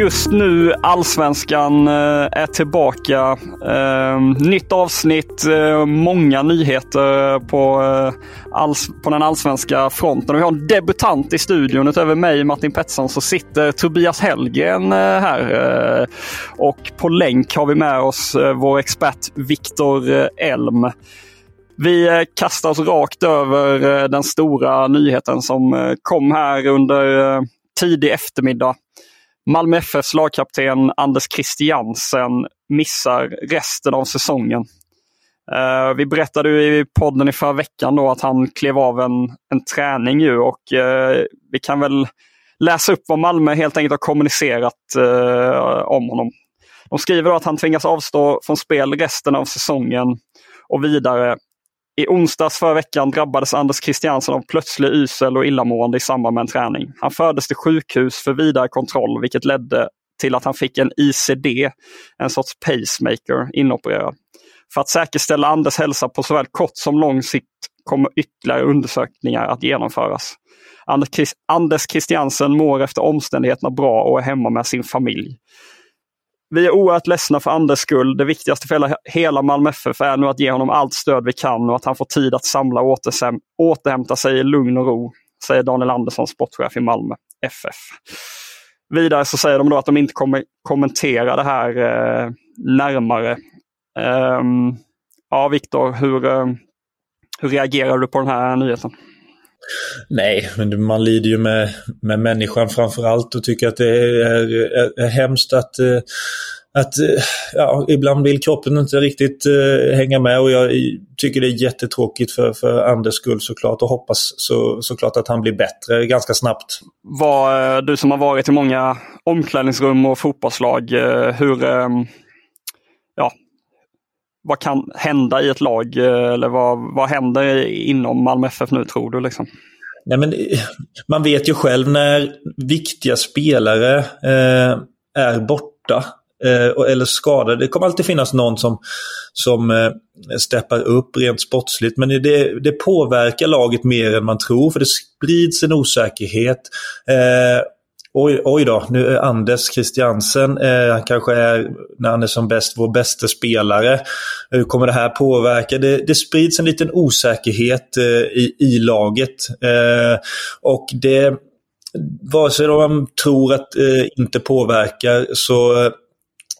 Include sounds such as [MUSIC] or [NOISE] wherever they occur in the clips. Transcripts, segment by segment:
Just nu Allsvenskan eh, är tillbaka. Eh, nytt avsnitt, eh, många nyheter på, på den allsvenska fronten. Vi har en debutant i studion. Utöver mig, Martin Pettersson, så sitter Tobias Hellgren här. Och på länk har vi med oss vår expert Viktor Elm. Vi kastar oss rakt över den stora nyheten som kom här under tidig eftermiddag. Malmö FFs lagkapten Anders Christiansen missar resten av säsongen. Uh, vi berättade i podden i förra veckan då att han klev av en, en träning ju och uh, vi kan väl läsa upp vad Malmö helt enkelt har kommunicerat uh, om honom. De skriver att han tvingas avstå från spel resten av säsongen och vidare i onsdags förra veckan drabbades Anders Christiansen av plötslig ysel och illamående i samband med en träning. Han fördes till sjukhus för vidare kontroll vilket ledde till att han fick en ICD, en sorts pacemaker, inopererad. För att säkerställa Anders hälsa på såväl kort som lång sikt kommer ytterligare undersökningar att genomföras. Anders Christiansen mår efter omständigheterna bra och är hemma med sin familj. Vi är oerhört ledsna för Anders skull. Det viktigaste för hela, hela Malmö FF är nu att ge honom allt stöd vi kan och att han får tid att samla och återhämta sig i lugn och ro, säger Daniel Andersson, sportchef i Malmö FF. Vidare så säger de då att de inte kommer kommentera det här eh, närmare. Um, ja, Viktor, hur, eh, hur reagerar du på den här nyheten? Nej, men man lider ju med, med människan framför allt och tycker att det är, är, är hemskt att, eh, att eh, ja, ibland vill kroppen inte riktigt uh, hänga med och jag tycker det är jättetråkigt för, för Anders skull såklart och hoppas så, såklart att han blir bättre ganska snabbt. Var, du som har varit i många omklädningsrum och fotbollslag, hur, vad kan hända i ett lag eh, eller vad, vad händer inom Malmö FF nu tror du? Liksom? Nej, men, eh, man vet ju själv när viktiga spelare eh, är borta eh, eller skadade. Det kommer alltid finnas någon som, som eh, steppar upp rent sportsligt. Men det, det påverkar laget mer än man tror för det sprids en osäkerhet. Eh, Oj, oj då, nu är Anders Christiansen, eh, han kanske är, när han är som bäst, vår bästa spelare. Hur kommer det här påverka? Det, det sprids en liten osäkerhet eh, i, i laget. Eh, och det, vare sig man tror att det eh, inte påverkar så,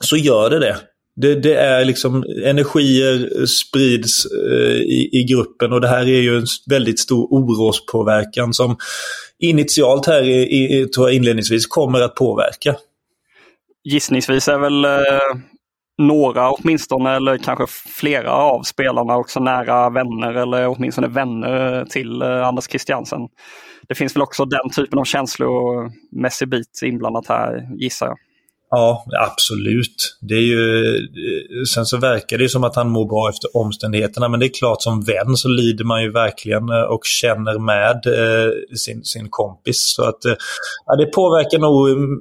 så gör det det. Det, det, är liksom energier sprids eh, i, i gruppen och det här är ju en väldigt stor orospåverkan som initialt här i, i, tror jag inledningsvis kommer att påverka. Gissningsvis är väl eh, några åtminstone, eller kanske flera av spelarna också nära vänner eller åtminstone vänner eh, till eh, Anders Christiansen. Det finns väl också den typen av känslomässig bit inblandat här gissar jag. Ja, absolut. Det är ju, sen så verkar det som att han mår bra efter omständigheterna men det är klart som vän så lider man ju verkligen eh, och känner med eh, sin, sin kompis. Så att eh, ja, det påverkar nog mm,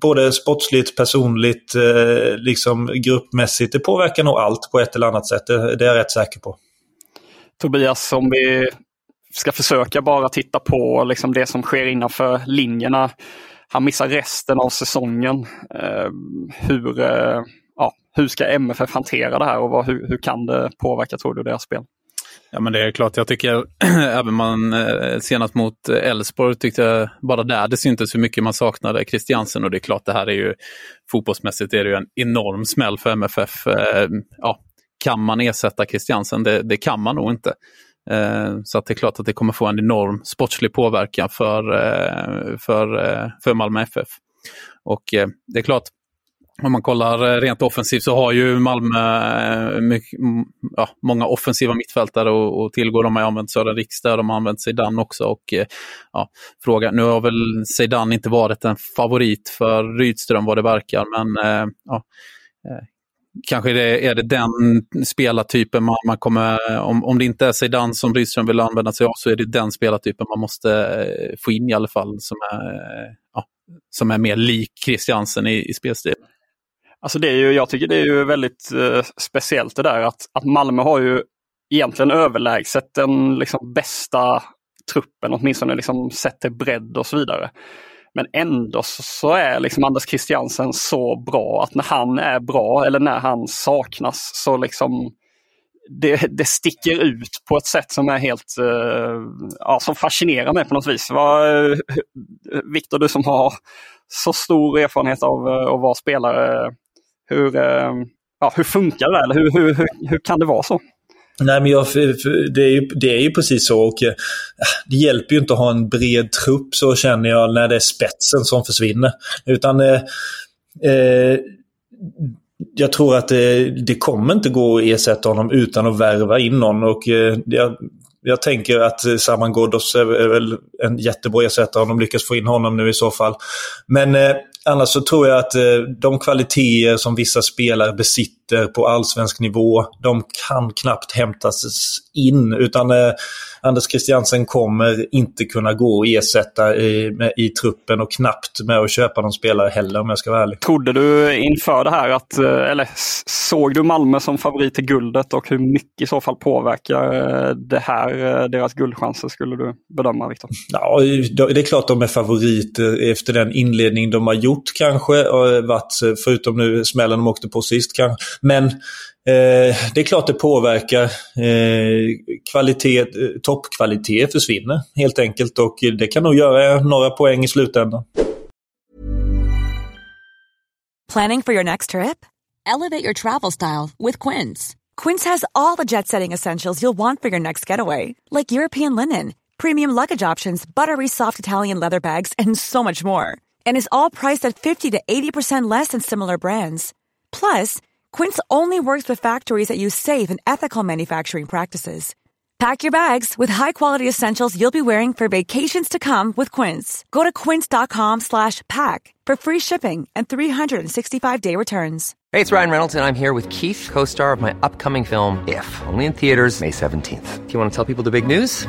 både sportsligt, personligt, eh, liksom gruppmässigt. Det påverkar nog allt på ett eller annat sätt. Det, det är jag rätt säker på. Tobias, om vi ska försöka bara titta på liksom det som sker innanför linjerna han missar resten av säsongen. Eh, hur, eh, ja, hur ska MFF hantera det här och vad, hur, hur kan det påverka tror du deras spel? Ja, men det är klart. Jag tycker [CLEARS THROAT] även man eh, senast mot Elfsborg tyckte jag bara där det syntes hur mycket man saknade Christiansen och det är klart det här är ju fotbollsmässigt är det ju en enorm smäll för MFF. Eh, ja, kan man ersätta Christiansen? Det, det kan man nog inte. Eh, så att det är klart att det kommer få en enorm sportslig påverkan för, eh, för, eh, för Malmö FF. Och det är klart, om man kollar rent offensivt så har ju Malmö mycket, ja, många offensiva mittfältare och, och tillgå. De har använt Sören Rikstad, de har använt Zeidan också. Och, ja, fråga, nu har väl Zeidan inte varit en favorit för Rydström vad det verkar, men ja, kanske är det, är det den spelartypen man, man kommer, om, om det inte är Zeidan som Rydström vill använda sig av så är det den spelartypen man måste eh, få in i alla fall som är, ja, som är mer lik Christiansen i, i spelstil. Alltså det är ju, jag tycker det är ju väldigt eh, speciellt det där att, att Malmö har ju egentligen överlägset den liksom bästa truppen, åtminstone liksom sett till bredd och så vidare. Men ändå så är liksom Anders Christiansen så bra att när han är bra eller när han saknas så liksom det, det sticker ut på ett sätt som är helt uh, ja, som fascinerar mig på något vis. Uh, eh, Viktor, du som har så stor erfarenhet av uh, att vara spelare, hur, ja, hur funkar det? Eller hur, hur, hur, hur kan det vara så? Nej, men jag, det, är ju, det är ju precis så. Och, eh, det hjälper ju inte att ha en bred trupp, så känner jag, när det är spetsen som försvinner. Utan eh, eh, jag tror att det, det, kommer inte gå att ersätta honom utan att värva in någon. Och, eh, jag, jag tänker att Saman Ghoddos är väl en jättebra ersättare om de lyckas få in honom nu i så fall. Men eh, annars så tror jag att eh, de kvaliteter som vissa spelare besitter på allsvensk nivå, de kan knappt hämtas in. Utan eh, Anders Christiansen kommer inte kunna gå och ersätta i, med, i truppen och knappt med att köpa någon spelare heller om jag ska vara ärlig. Trodde du inför det här att, eh, eller såg du Malmö som favorit till guldet och hur mycket i så fall påverkar eh, det här eh, deras guldchanser skulle du bedöma Viktor? Ja, det är klart de är favoriter efter den inledning de har gjort kanske. Och varit, förutom nu smällen de åkte på sist kanske. Men Eh, det är klart det påverkar. Eh, kvalitet, eh, toppkvalitet försvinner helt enkelt och det kan nog göra några poäng i slutändan. Planning for your next trip? Elevate your travel style with Quince. Quince has all the jet setting essentials you'll want for your next getaway. Like European linen, premium luggage options, buttery soft Italian leather bags and so much more. And is all priced at 50 to 80% less than similar brands. Plus, Quince only works with factories that use safe and ethical manufacturing practices. Pack your bags with high-quality essentials you'll be wearing for vacations to come with Quince. Go to quince.com/pack for free shipping and 365-day returns. Hey, it's Ryan Reynolds and I'm here with Keith, co-star of my upcoming film If, only in theaters May 17th. Do you want to tell people the big news?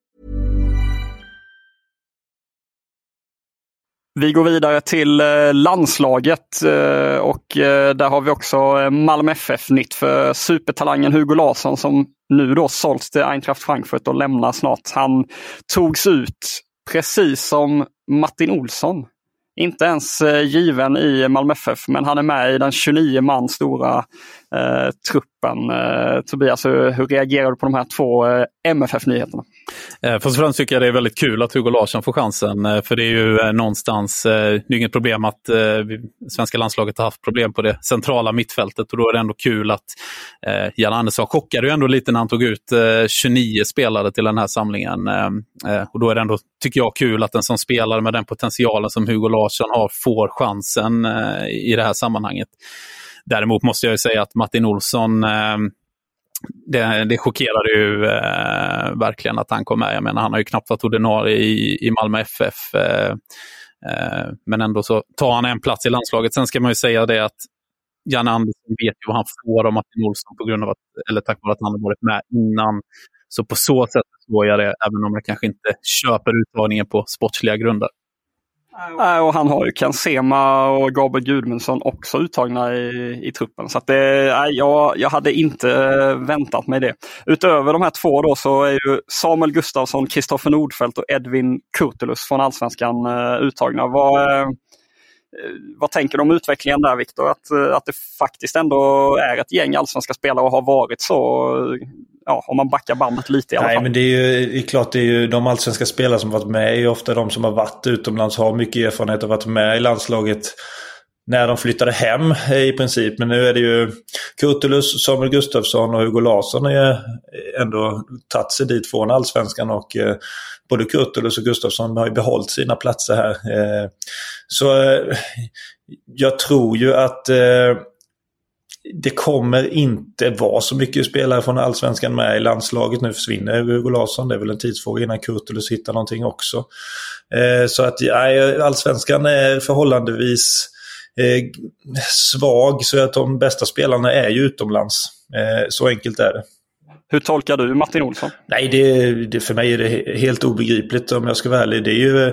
Vi går vidare till eh, landslaget eh, och eh, där har vi också Malmö FF-nytt för supertalangen Hugo Larsson som nu då sålts till Eintracht Frankfurt och lämnar snart. Han togs ut precis som Martin Olsson inte ens given i Malmö FF, men han är med i den 29 man stora Eh, truppen. Eh, Tobias, hur, hur reagerar du på de här två eh, MFF-nyheterna? Eh, först och främst tycker jag det är väldigt kul att Hugo Larsson får chansen. Eh, för det är ju eh, någonstans, eh, det är inget problem att eh, vi, svenska landslaget har haft problem på det centrala mittfältet och då är det ändå kul att eh, Jan Andersson chockade ju ändå lite när han tog ut 29 spelare till den här samlingen. och då är det ändå, tycker jag, kul att en som spelare med den potentialen som Hugo Larsson har får chansen i det här sammanhanget. Däremot måste jag säga att Martin Olsson ehm, det, det chockerade ju eh, verkligen att han kom med. Jag menar, han har ju knappt varit ordinarie i, i Malmö FF. Eh, eh, men ändå så tar han en plats i landslaget. Sen ska man ju säga det att Janne Andersson vet ju vad han får av Martin Olsson på grund av att, eller tack vare att han har varit med innan. Så på så sätt förstår jag det, även om jag kanske inte köper uttagningen på sportsliga grunder. Eh, och han har ju Ken Sema och Gabriel Gudmundsson också uttagna i, i truppen. Så att det, jag, jag hade inte eh, väntat mig det. Utöver de här två då så är ju Samuel Gustafsson, Kristoffer Nordfeldt och Edvin Kurtulus från Allsvenskan eh, uttagna. Vad, vad tänker du om utvecklingen där Viktor? Att, att det faktiskt ändå är ett gäng allsvenska spelare och har varit så ja, om man backar bandet lite i alla Nej, fall. men det är ju det är klart, det är ju de allsvenska spelare som varit med är ju ofta de som har varit utomlands, har mycket erfarenhet och varit med i landslaget när de flyttade hem i princip. Men nu är det ju Kurtulus, Samuel Gustafsson och Hugo Larsson har ändå tagit sig dit från allsvenskan och eh, både Kurtulus och Gustafsson har ju behållit sina platser här. Eh, så eh, jag tror ju att eh, det kommer inte vara så mycket spelare från Allsvenskan med i landslaget. Nu försvinner Hugo Larsson. Det är väl en tidsfråga innan Kurtulus hittar någonting också. Eh, så att ja, eh, Allsvenskan är förhållandevis eh, svag. Så att de bästa spelarna är ju utomlands. Eh, så enkelt är det. Hur tolkar du Martin Olsson? Nej, det, det, för mig är det helt obegripligt om jag ska vara ärlig. Det är ju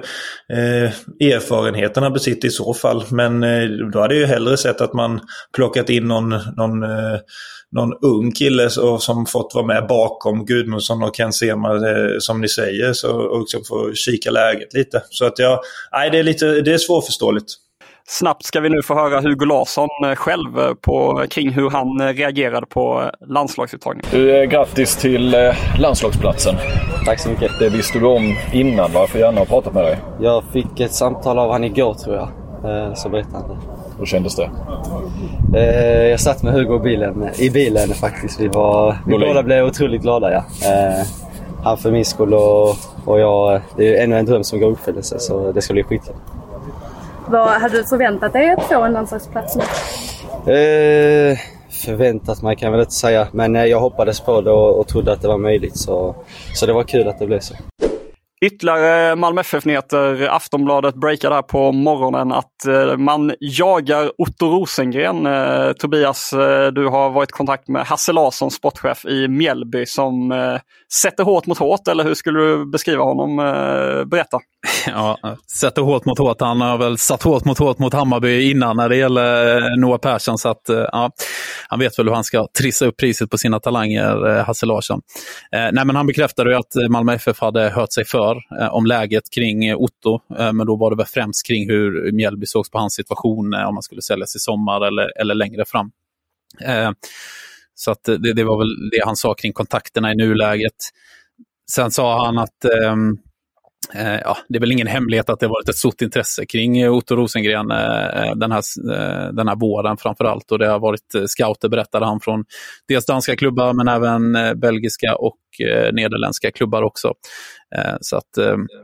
eh, erfarenheterna besitter i så fall. Men eh, då hade jag ju hellre sett att man plockat in någon, någon, eh, någon ung kille så, som fått vara med bakom Gudmundsson och Ken Sema eh, som ni säger. Så, och liksom få kika läget lite. Så att jag, nej, det är, lite, det är svårförståeligt. Snabbt ska vi nu få höra Hugo Larsson eh, själv eh, på, kring hur han eh, reagerade på landslagsuttagningen. Du, grattis till landslagsplatsen. Tack så mycket. Det visste du om innan, varför gärna ha pratat med dig? Jag fick ett samtal av han igår tror jag. Så berättade han det. Hur kändes det? Jag satt med Hugo i bilen, i bilen faktiskt. Vi, var, vi båda blev otroligt glada. Ja. Han för min skull och, och jag. Det är ännu en dröm som går i uppfyllelse så det ska bli skitkul. Vad hade du förväntat dig att få en landslagsplats nu? Eh, förväntat mig kan jag väl inte säga, men jag hoppades på det och, och trodde att det var möjligt. Så, så det var kul att det blev så. Ytterligare Malmö FF-nyheter. Aftonbladet breakar där på morgonen att eh, man jagar Otto Rosengren. Eh, Tobias, eh, du har varit i kontakt med Hasse Larsson, sportchef i Mjällby, som sätter hårt mot hårt, eller hur skulle du beskriva honom? Eh, berätta. [LAUGHS] Ja, sätter hårt mot hårt. Han har väl satt hårt mot hårt mot Hammarby innan när det gäller eh, Noah Persson. Så att, eh, ja, han vet väl hur han ska trissa upp priset på sina talanger, Hasse Larsson. nej, men han bekräftade ju att Malmö FF hade hört sig för om läget kring Otto. men då var det väl främst kring hur Mjällby sågs på hans situation, om man skulle säljas i sommar eller, eller längre fram så att det, det, var väl det han sa kring kontakterna i nuläget. Sen sa han att um, Ja, det är väl ingen hemlighet att det varit ett stort intresse kring Otto Rosengren den här, den här våren framför allt. Och det har varit scouter, berättade han, från dels danska klubbar men även belgiska och nederländska klubbar också. Så att,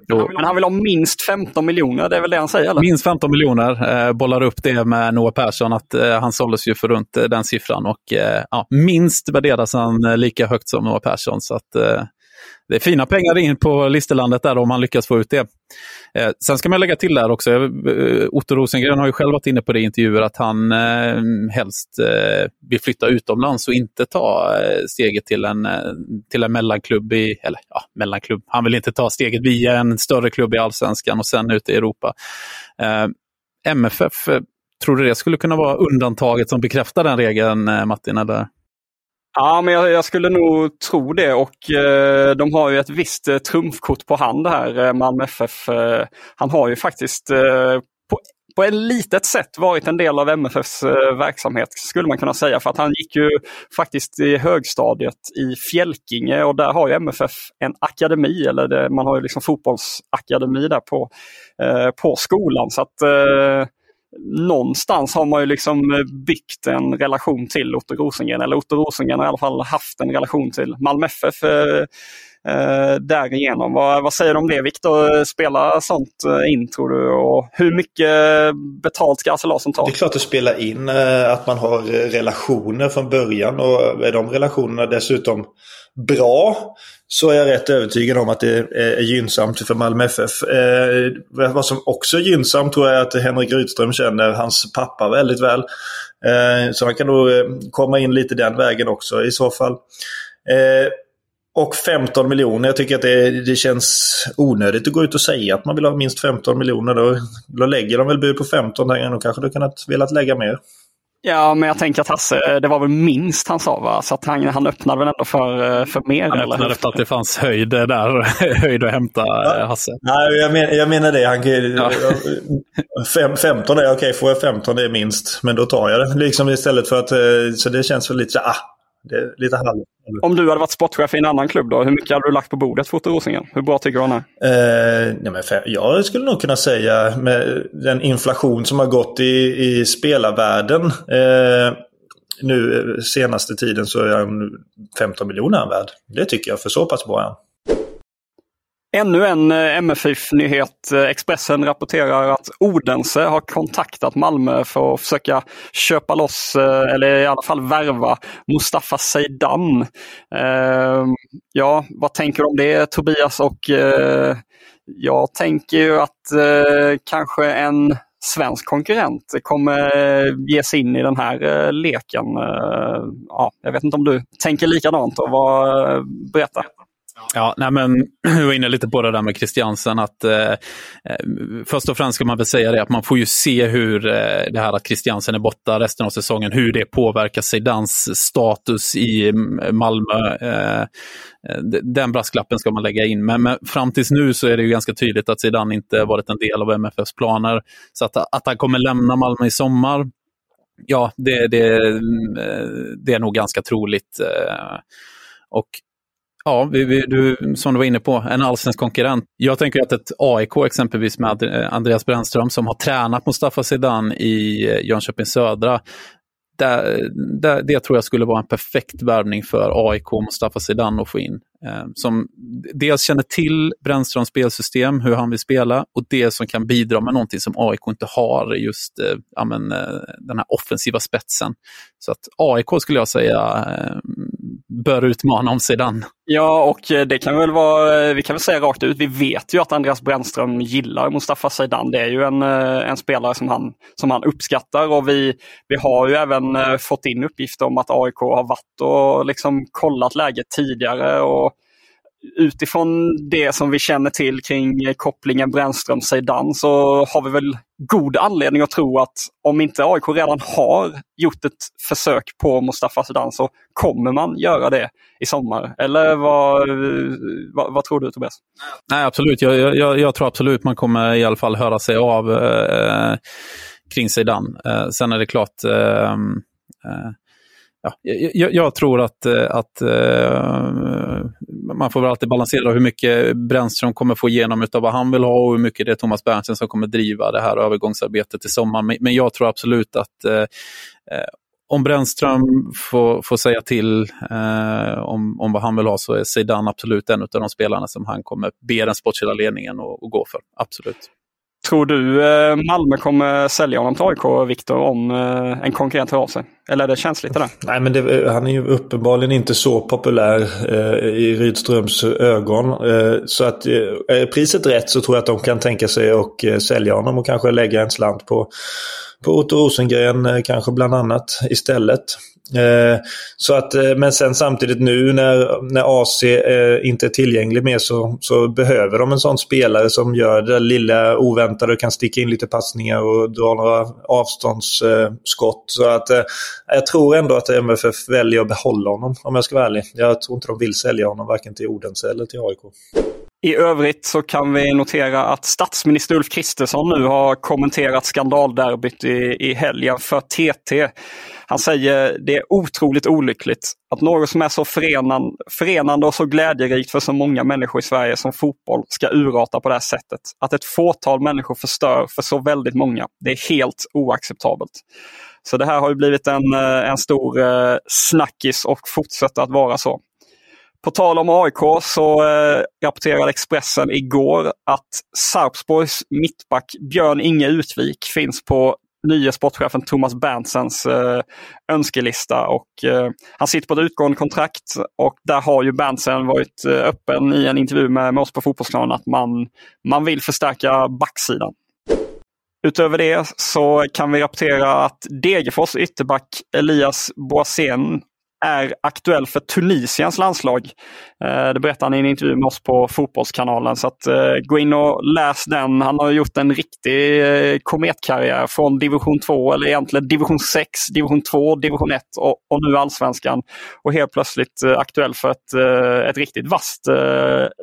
då... Men han vill ha minst 15 miljoner, det är väl det han säger? Eller? Minst 15 miljoner, bollar upp det med Noah Persson, att han såldes ju för runt den siffran. Och ja, minst värderas han lika högt som Noah Persson. Så att, det är fina pengar in på listelandet där om han lyckas få ut det. Eh, sen ska man lägga till där också, eh, Otto Rosengren har ju själv varit inne på det i intervjuer att han eh, helst eh, vill flytta utomlands och inte ta eh, steget till en, eh, till en mellanklubb i, eller ja, mellanklubb. Han vill inte ta steget via en större klubb i allsvenskan och sen ut i Europa. Eh, MFF, eh, tror du det skulle kunna vara undantaget som bekräftar den regeln, Martin? Eller? Ja, men jag, jag, skulle nog tro det och eh, de har ju ett visst eh, trumfkort på hand här, eh, Malmö FF. Eh, han har ju faktiskt eh, på, på ett litet sätt varit en del av MFFs eh, verksamhet skulle man kunna säga. För att han gick ju faktiskt i högstadiet i Fjälkinge och där har ju MFF en akademi, eller det, man har ju liksom fotbollsakademi där på, eh, på skolan. Så att eh, någonstans har man ju liksom eh, byggt en relation till Otto Rosengren, eller Otto Rosengren har i alla fall haft en relation till Malmö FF eh, eh, därigenom. Vad, vad säger du om det Viktor? Spelar sånt eh, in tror du? Och hur mycket betalt ska Hasse Larsson ta? Det är klart att spela in att man har relationer från början och är de relationerna dessutom bra så är jag rätt övertygad om att det är gynnsamt för Malmö FF. Eh, vad som också är gynnsamt tror jag är att Henrik Rydström känner hans pappa väldigt väl. Eh, så han kan nog eh, komma in lite den vägen också i så fall. Eh, och 15 miljoner. Jag tycker att det, det känns onödigt att gå ut och säga att man vill ha minst 15 miljoner. Då, då lägger de väl bud på 15. Då kanske du kunnat velat lägga mer. Ja, men jag tänker att Hasse, det var väl minst han sa va? Så att han, han öppnade väl ändå för, eh, för mer? Han öppnade efter att det fanns höjd där, [LAUGHS] höjd att hämta ja. Hasse. Nej, jag, men, jag menar det. Han, ja. [LAUGHS] fem, 15 är okej, okay, får jag 15 det är minst. Men då tar jag det. Liksom istället för att, eh, så det känns väl lite så ah, det lite halv. Om du hade varit sportchef i en annan klubb då, hur mycket hade du lagt på bordet för Otto Rosengren? Hur bra tycker du han är? Eh, nej men jag skulle nog kunna säga med den inflation som har gått i, i spelarvärlden eh, nu senaste tiden så är han 15 miljoner värd. Det tycker jag, för så pass bra är han. Ännu en eh, MFIF-nyhet. Eh, Expressen rapporterar att Odense har kontaktat Malmö för att försöka köpa loss, eh, eller i alla fall värva, Mustafa Zeidan. Ehm, ja, vad tänker du om det Tobias? Och eh, jag tänker ju att kanske en svensk konkurrent kommer ge sig in i den här leken. Ja, jag vet inte om du tänker likadant och vad, berätta. Ja, nej men [CLEARS THROAT] vi var inne lite på det där med Christiansen. Att, eh, eh, först och främst ska man väl säga det att man får ju se hur eh, det här att Christiansen är borta resten av säsongen, hur det påverkar Zidans status i Malmö. Eh, eh den brasklappen ska man lägga in. Men, men, fram tills nu så är det ju ganska tydligt att Zeidan inte varit en del av MFFs planer. Så att, att han kommer lämna Malmö i sommar, ja, det, det, eh, det är nog ganska troligt. Och Ja, vi, vi, du, som du var inne på, en allsvensk konkurrent. Jag tänker att ett AIK exempelvis med Andreas Brännström som har tränat Mustafa Zidane i eh, Jönköping Södra det, det, det, tror jag skulle vara en perfekt värvning för AIK och Mustafa Zidane att få in. Eh, som dels känner till Brännströms spelsystem, hur han vill spela och det som kan bidra med någonting som AIK inte har, just eh, ja, men, eh, den här offensiva spetsen. Så att AIK skulle jag säga eh, bör utmana om sedan. Ja, och eh, det kan väl vara, eh, vi kan väl säga rakt ut, vi vet ju att Andreas Brännström gillar Mustafa Zeidan. Det är ju en, eh, en spelare som han, som han uppskattar och vi, vi har ju även fått in uppgifter om att AIK har varit och liksom kollat läget tidigare. och utifrån det som vi känner till kring kopplingen Brännström-Zeidan så har vi väl god anledning att tro att om inte AIK redan har gjort ett försök på Mustafa Zeidan så kommer man göra det i sommar. Eller vad, vad, vad tror du Tobias? Nej, absolut. Jag, jag, jag, tror absolut man kommer i alla fall höra sig av eh, kring Zeidan. Eh, sen är det klart eh, eh ja, jag, jag, tror att, eh, att uh, man får väl alltid balansera hur mycket Brännström kommer få igenom av vad han vill ha och hur mycket det är Thomas Berntsen som kommer driva det här övergångsarbetet i sommar. Men, men jag tror absolut att uh, om Brännström får, får säga till uh, om, om vad han vill ha så är Zeidan absolut en av de spelarna som han kommer be den sportsliga ledningen att gå för. Absolut. Tror du eh, Malmö kommer sälja honom till AIK, Viktor, om eh, en konkurrent hör av sig? Eller är det känsligt det där? Nej, men det, eh, han är ju uppenbarligen inte så populär eh, i Rydströms ögon. Eh, så att eh, är priset rätt så tror jag att de kan tänka sig att eh, sälja honom och kanske lägga en slant på, på Otto Rosengren eh, kanske bland annat istället. Eh, så att, eh, men sen samtidigt nu när, när AC eh, inte är tillgänglig mer så, så behöver de en sån spelare som gör det lilla oväntade och kan sticka in lite passningar och dra några avståndsskott. Så att jag tror ändå att MFF väljer att behålla honom om jag ska vara ärlig. Jag tror inte de vill sälja honom varken till Odense eller till AIK. I övrigt så kan vi notera att statsminister Ulf Kristersson nu har kommenterat skandalderbyt i, i helgen för TT. Han säger det är otroligt olyckligt att något som är så förenande, förenande och så glädjerikt för så många människor i Sverige som fotboll ska urarta på det här sättet. Att ett fåtal människor förstör för så väldigt många. Det är helt oacceptabelt. Så det här har blivit en, eh, en stor eh, snackis och fortsätter att vara så. På tal om AIK så eh, rapporterade Expressen igår att Sarpsborgs mittback Björn Inge Utvik finns på nye sportchefen Thomas Berntsens eh, önskelista. Och, eh, han sitter på ett utgående kontrakt och där har ju Berntsen varit eh, öppen i en intervju med, med oss på Fotbollskanalen att man, man vill förstärka backsidan. Utöver det så kan vi rapportera att Degerfors ytterback Elias Boasen är aktuell för Tunisiens landslag. Eh, det berättade han i en intervju med oss på Fotbollskanalen. Så att, eh, gå in och läs den. Han har gjort en riktig eh, kometkarriär från division 2, eller egentligen division 6, division 2, division 1 och, och nu allsvenskan. Och helt plötsligt aktuell för ett, ett riktigt vasst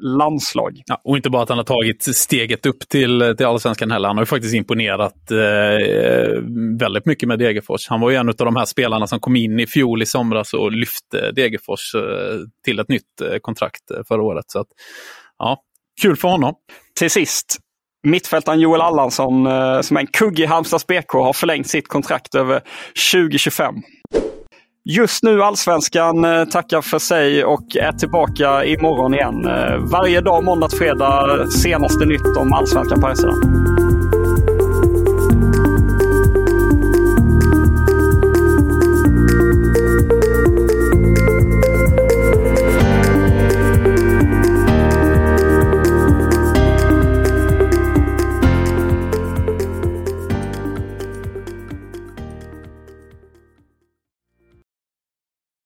landslag. Ja, och inte bara att han har tagit steget upp till, till allsvenskan heller. Han har ju faktiskt imponerat eh, väldigt mycket med Degerfors. Han var ju en av de här spelarna som kom in i fjol i somras och lyfte Degerfors eh, till ett nytt eh, kontrakt eh, förra året. Så att, ja, kul för honom. Till sist, mittfältaren Joel Allansson som är en kugge i Halmstads BK har förlängt sitt kontrakt över 2025. Just nu Allsvenskan tackar för sig och är tillbaka imorgon igen. Varje dag måndag till fredag senaste nytt om Allsvenskan på hemsidan.